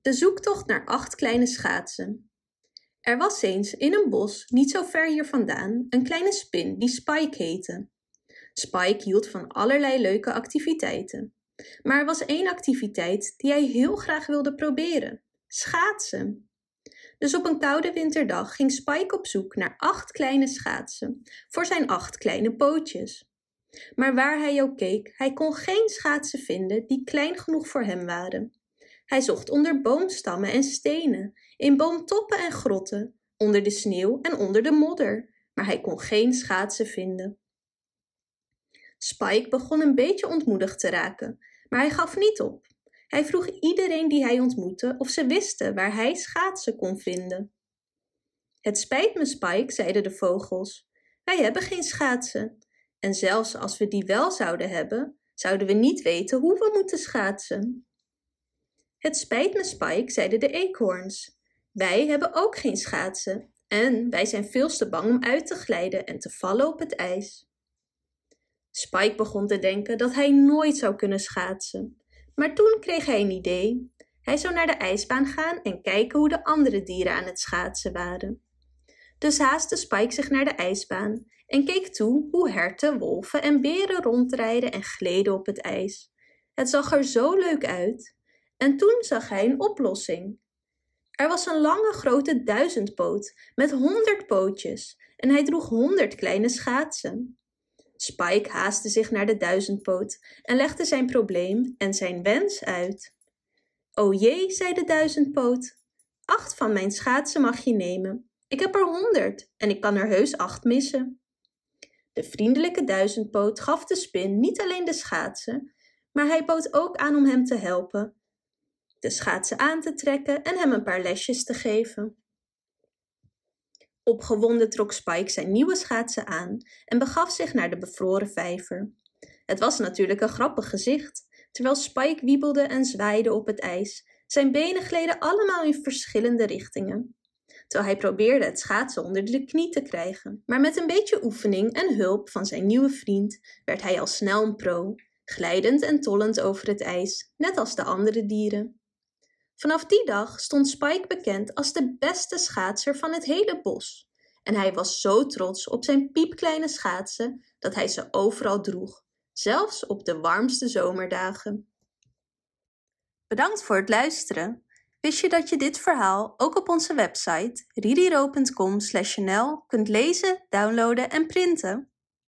De zoektocht naar acht kleine schaatsen. Er was eens in een bos, niet zo ver hier vandaan, een kleine spin die Spike heette. Spike hield van allerlei leuke activiteiten. Maar er was één activiteit die hij heel graag wilde proberen: schaatsen. Dus op een koude winterdag ging Spike op zoek naar acht kleine schaatsen voor zijn acht kleine pootjes. Maar waar hij ook keek, hij kon geen schaatsen vinden die klein genoeg voor hem waren. Hij zocht onder boomstammen en stenen, in boomtoppen en grotten, onder de sneeuw en onder de modder, maar hij kon geen schaatsen vinden. Spike begon een beetje ontmoedigd te raken, maar hij gaf niet op. Hij vroeg iedereen die hij ontmoette of ze wisten waar hij schaatsen kon vinden. Het spijt me, Spike, zeiden de vogels. Wij hebben geen schaatsen. En zelfs als we die wel zouden hebben, zouden we niet weten hoe we moeten schaatsen. Het spijt me, Spike, zeiden de eekhoorns. Wij hebben ook geen schaatsen en wij zijn veel te bang om uit te glijden en te vallen op het ijs. Spike begon te denken dat hij nooit zou kunnen schaatsen. Maar toen kreeg hij een idee. Hij zou naar de ijsbaan gaan en kijken hoe de andere dieren aan het schaatsen waren. Dus haastte Spike zich naar de ijsbaan en keek toe hoe herten, wolven en beren rondrijden en gleden op het ijs. Het zag er zo leuk uit. En toen zag hij een oplossing. Er was een lange grote duizendpoot met honderd pootjes en hij droeg honderd kleine schaatsen. Spike haastte zich naar de duizendpoot en legde zijn probleem en zijn wens uit. O jee, zei de duizendpoot, acht van mijn schaatsen mag je nemen. Ik heb er honderd en ik kan er heus acht missen. De vriendelijke duizendpoot gaf de spin niet alleen de schaatsen, maar hij bood ook aan om hem te helpen de schaatsen aan te trekken en hem een paar lesjes te geven. Opgewonden trok Spike zijn nieuwe schaatsen aan en begaf zich naar de bevroren vijver. Het was natuurlijk een grappig gezicht, terwijl Spike wiebelde en zwaaide op het ijs. Zijn benen gleden allemaal in verschillende richtingen. Terwijl hij probeerde het schaatsen onder de knie te krijgen. Maar met een beetje oefening en hulp van zijn nieuwe vriend werd hij al snel een pro, glijdend en tollend over het ijs, net als de andere dieren. Vanaf die dag stond Spike bekend als de beste schaatser van het hele bos. En hij was zo trots op zijn piepkleine schaatsen dat hij ze overal droeg, zelfs op de warmste zomerdagen. Bedankt voor het luisteren. Wist je dat je dit verhaal ook op onze website ririro.com/nl kunt lezen, downloaden en printen?